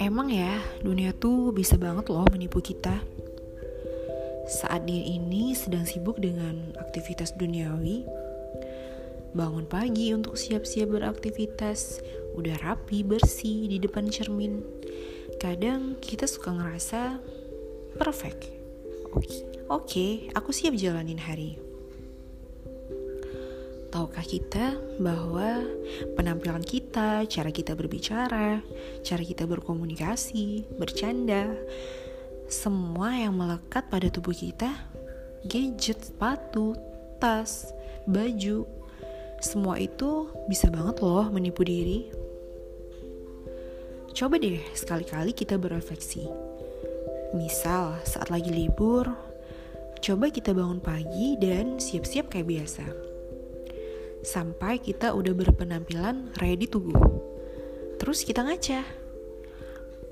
Emang ya, dunia tuh bisa banget loh menipu kita. Saat dia ini sedang sibuk dengan aktivitas duniawi, bangun pagi untuk siap-siap beraktivitas, udah rapi, bersih di depan cermin. Kadang kita suka ngerasa perfect. Oke, okay, aku siap jalanin hari. Tahukah kita bahwa penampilan kita, cara kita berbicara, cara kita berkomunikasi, bercanda, semua yang melekat pada tubuh kita, gadget, sepatu, tas, baju, semua itu bisa banget loh menipu diri. Coba deh sekali-kali kita berefleksi. Misal saat lagi libur, coba kita bangun pagi dan siap-siap kayak biasa sampai kita udah berpenampilan ready to go. Terus kita ngaca.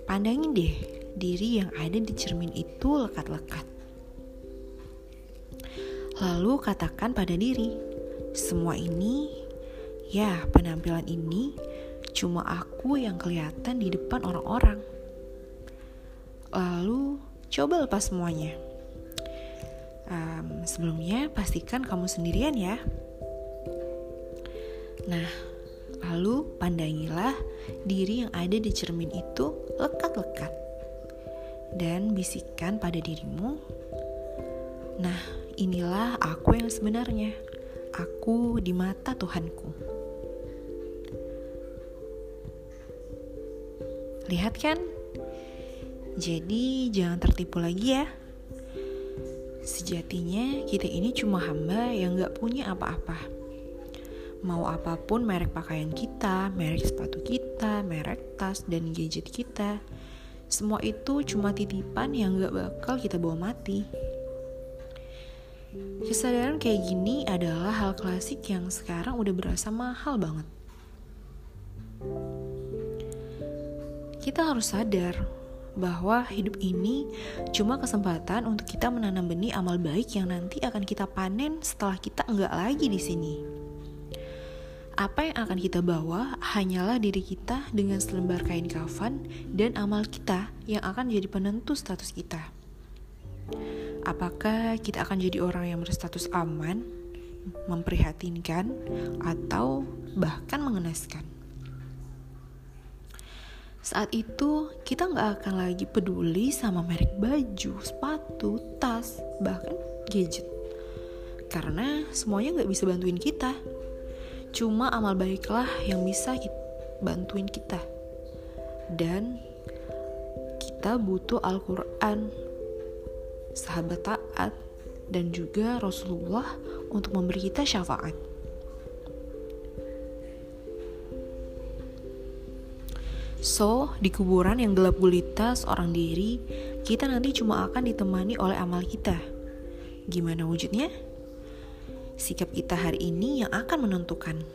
Pandangin deh diri yang ada di cermin itu lekat-lekat. Lalu katakan pada diri, semua ini, ya penampilan ini cuma aku yang kelihatan di depan orang-orang. Lalu coba lepas semuanya. Um, sebelumnya pastikan kamu sendirian ya. Nah, lalu pandangilah diri yang ada di cermin itu lekat-lekat. Dan bisikan pada dirimu, Nah, inilah aku yang sebenarnya. Aku di mata Tuhanku. Lihat kan? Jadi jangan tertipu lagi ya. Sejatinya kita ini cuma hamba yang gak punya apa-apa mau apa pun merek pakaian kita, merek sepatu kita, merek tas dan gadget kita, semua itu cuma titipan yang gak bakal kita bawa mati. Kesadaran kayak gini adalah hal klasik yang sekarang udah berasa mahal banget. Kita harus sadar bahwa hidup ini cuma kesempatan untuk kita menanam benih amal baik yang nanti akan kita panen setelah kita enggak lagi di sini apa yang akan kita bawa hanyalah diri kita dengan selembar kain kafan dan amal kita yang akan jadi penentu status kita. Apakah kita akan jadi orang yang berstatus aman, memprihatinkan, atau bahkan mengenaskan? Saat itu, kita nggak akan lagi peduli sama merek baju, sepatu, tas, bahkan gadget. Karena semuanya nggak bisa bantuin kita Cuma amal baiklah yang bisa bantuin kita. Dan kita butuh Al-Quran, sahabat taat, dan juga Rasulullah untuk memberi kita syafaat. So, di kuburan yang gelap gulita seorang diri, kita nanti cuma akan ditemani oleh amal kita. Gimana wujudnya? Sikap kita hari ini yang akan menentukan